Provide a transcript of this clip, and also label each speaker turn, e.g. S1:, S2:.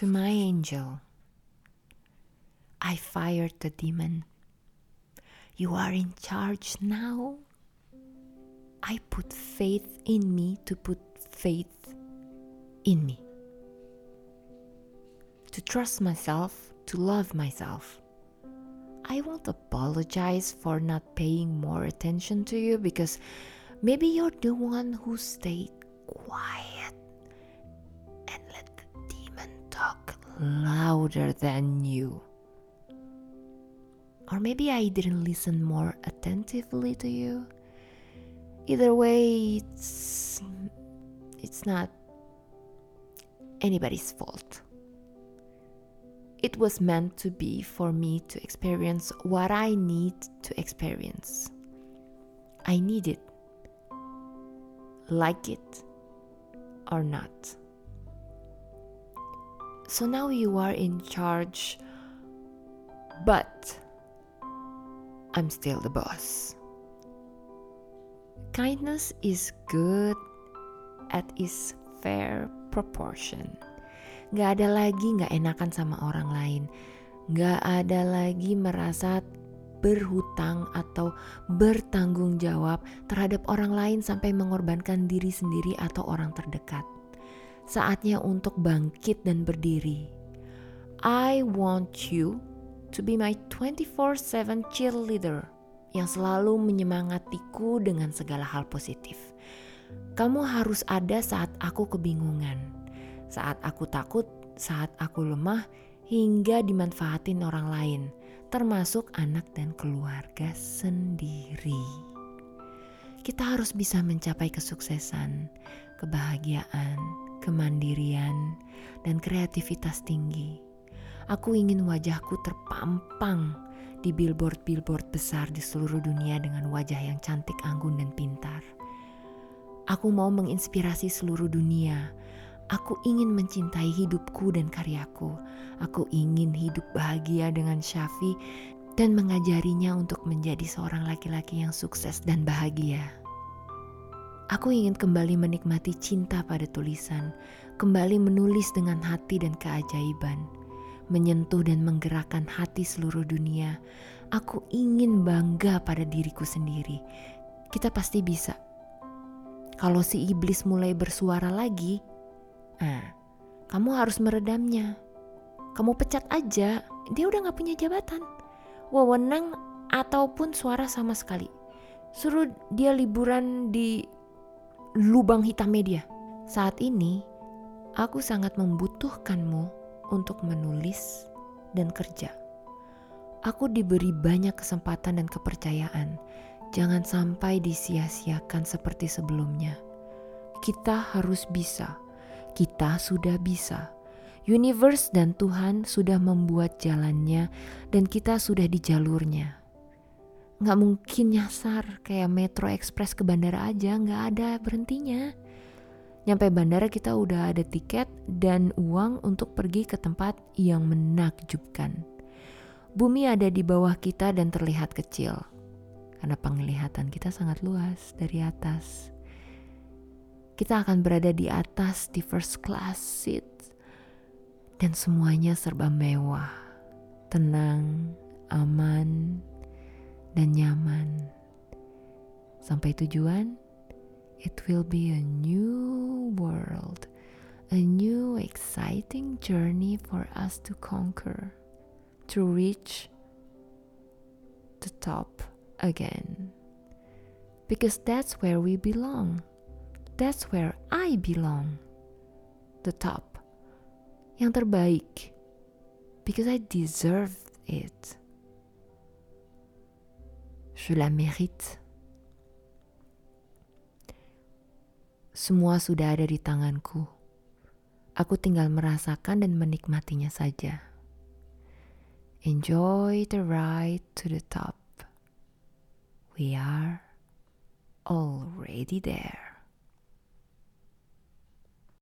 S1: To my angel, I fired the demon. You are in charge now. I put faith in me to put faith in me. To trust myself, to love myself. I won't apologize for not paying more attention to you because maybe you're the one who stayed quiet louder than you. Or maybe I didn't listen more attentively to you. Either way, it's it's not anybody's fault. It was meant to be for me to experience what I need to experience. I need it. Like it or not. So now you are in charge, but I'm still the boss. Kindness is good at its fair proportion. Gak ada lagi gak enakan sama orang lain. Gak ada lagi merasa berhutang atau bertanggung jawab terhadap orang lain sampai mengorbankan diri sendiri atau orang terdekat. Saatnya untuk bangkit dan berdiri. I want you to be my 24/7 cheerleader yang selalu menyemangatiku dengan segala hal positif. Kamu harus ada saat aku kebingungan, saat aku takut, saat aku lemah, hingga dimanfaatin orang lain, termasuk anak dan keluarga sendiri. Kita harus bisa mencapai kesuksesan, kebahagiaan, kemandirian, dan kreativitas tinggi. Aku ingin wajahku terpampang di billboard-billboard besar di seluruh dunia dengan wajah yang cantik, anggun, dan pintar. Aku mau menginspirasi seluruh dunia. Aku ingin mencintai hidupku dan karyaku. Aku ingin hidup bahagia dengan Syafi dan mengajarinya untuk menjadi seorang laki-laki yang sukses dan bahagia. Aku ingin kembali menikmati cinta pada tulisan, kembali menulis dengan hati dan keajaiban menyentuh dan menggerakkan hati seluruh dunia. Aku ingin bangga pada diriku sendiri. Kita pasti bisa. Kalau si iblis mulai bersuara lagi, nah, kamu harus meredamnya. Kamu pecat aja, dia udah gak punya jabatan, wewenang ataupun suara sama sekali. Suruh dia liburan di lubang hitam media. Saat ini, aku sangat membutuhkanmu untuk menulis dan kerja. Aku diberi banyak kesempatan dan kepercayaan. Jangan sampai disia-siakan seperti sebelumnya. Kita harus bisa. Kita sudah bisa. Universe dan Tuhan sudah membuat jalannya dan kita sudah di jalurnya. Nggak mungkin nyasar kayak Metro Express ke bandara aja, nggak ada berhentinya. Nyampe bandara kita udah ada tiket dan uang untuk pergi ke tempat yang menakjubkan. Bumi ada di bawah kita dan terlihat kecil. Karena penglihatan kita sangat luas dari atas. Kita akan berada di atas di first class seat. Dan semuanya serba mewah, tenang, aman, dan nyaman. Sampai tujuan, it will be a new world, a new exciting journey for us to conquer, to reach the top again. Because that's where we belong. That's where I belong. The top. Yang terbaik. Because I deserve it. Je la mérite. Semua sudah ada di tanganku. Aku tinggal merasakan dan menikmatinya saja. Enjoy the ride to the top. We are already there.